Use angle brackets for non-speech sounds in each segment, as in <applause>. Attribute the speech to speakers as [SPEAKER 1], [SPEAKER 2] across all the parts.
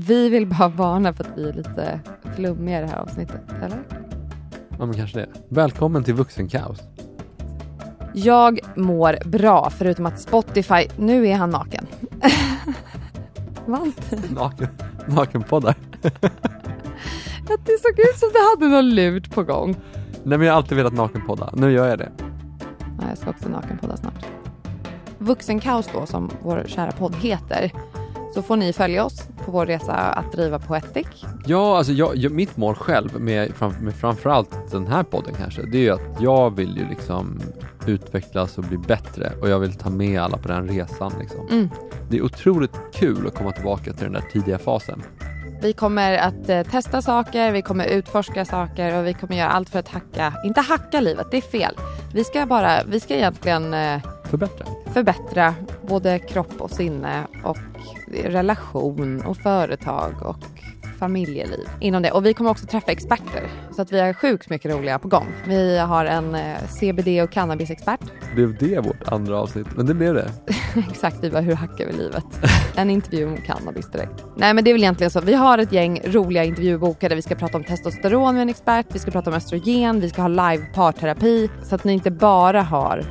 [SPEAKER 1] Vi vill bara varna för att vi är lite flummiga i det här avsnittet, eller?
[SPEAKER 2] Ja, men kanske det. Välkommen till Vuxenkaos.
[SPEAKER 1] Jag mår bra, förutom att Spotify, nu är han naken. <laughs>
[SPEAKER 2] Naken, nakenpoddar.
[SPEAKER 1] att det såg ut som du hade någon lurt på gång.
[SPEAKER 2] Nej men jag har alltid velat nakenpodda. Nu gör jag det.
[SPEAKER 1] Ja, jag ska också nakenpodda snart. Vuxenkaos då, som vår kära podd heter, så får ni följa oss på vår resa att driva Poetic.
[SPEAKER 2] Ja, alltså jag, jag, mitt mål själv med, med framförallt den här podden kanske, det är ju att jag vill ju liksom utvecklas och bli bättre och jag vill ta med alla på den resan liksom.
[SPEAKER 1] Mm.
[SPEAKER 2] Det är otroligt kul att komma tillbaka till den där tidiga fasen.
[SPEAKER 1] Vi kommer att eh, testa saker, vi kommer utforska saker och vi kommer göra allt för att hacka, inte hacka livet, det är fel. Vi ska bara, vi ska egentligen eh,
[SPEAKER 2] Förbättra.
[SPEAKER 1] förbättra både kropp och sinne och relation och företag och familjeliv inom det. Och vi kommer också träffa experter så att vi har sjukt mycket roliga på gång. Vi har en eh, CBD och cannabisexpert.
[SPEAKER 2] Blev det vårt andra avsnitt? Men det blev det. <laughs>
[SPEAKER 1] Exakt, vi bara hur hackar vi livet? <laughs> En intervju om cannabis direkt. Nej men det är väl egentligen så. Vi har ett gäng roliga intervjubokade. Vi ska prata om testosteron med en expert, vi ska prata om östrogen, vi ska ha live parterapi så att ni inte bara har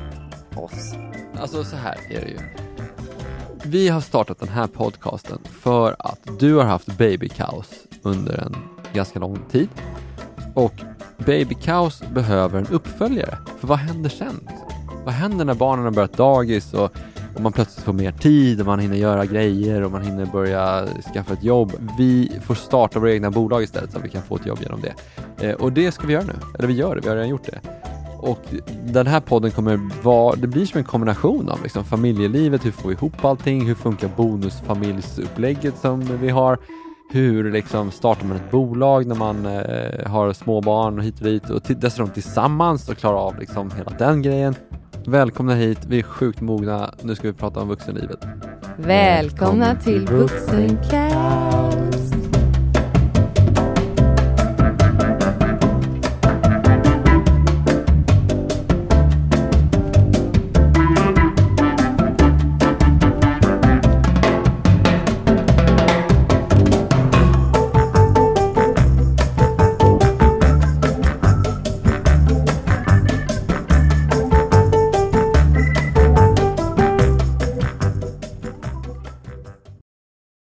[SPEAKER 1] oss.
[SPEAKER 2] Alltså så här är det ju. Vi har startat den här podcasten för att du har haft babykaos under en ganska lång tid. Och babykaos behöver en uppföljare. För vad händer sen? Vad händer när barnen har börjat dagis och, och man plötsligt får mer tid och man hinner göra grejer och man hinner börja skaffa ett jobb. Vi får starta våra egna bolag istället så att vi kan få ett jobb genom det. Eh, och det ska vi göra nu. Eller vi gör det, vi har redan gjort det. Och den här podden kommer vara, det blir som en kombination av liksom familjelivet, hur får vi ihop allting, hur funkar bonusfamiljsupplägget som vi har, hur liksom startar man ett bolag när man eh, har små barn och hit och dit och till, dessutom tillsammans och klarar av liksom hela den grejen. Välkomna hit, vi är sjukt mogna, nu ska vi prata om vuxenlivet.
[SPEAKER 1] Välkomna till Vuxenkaos.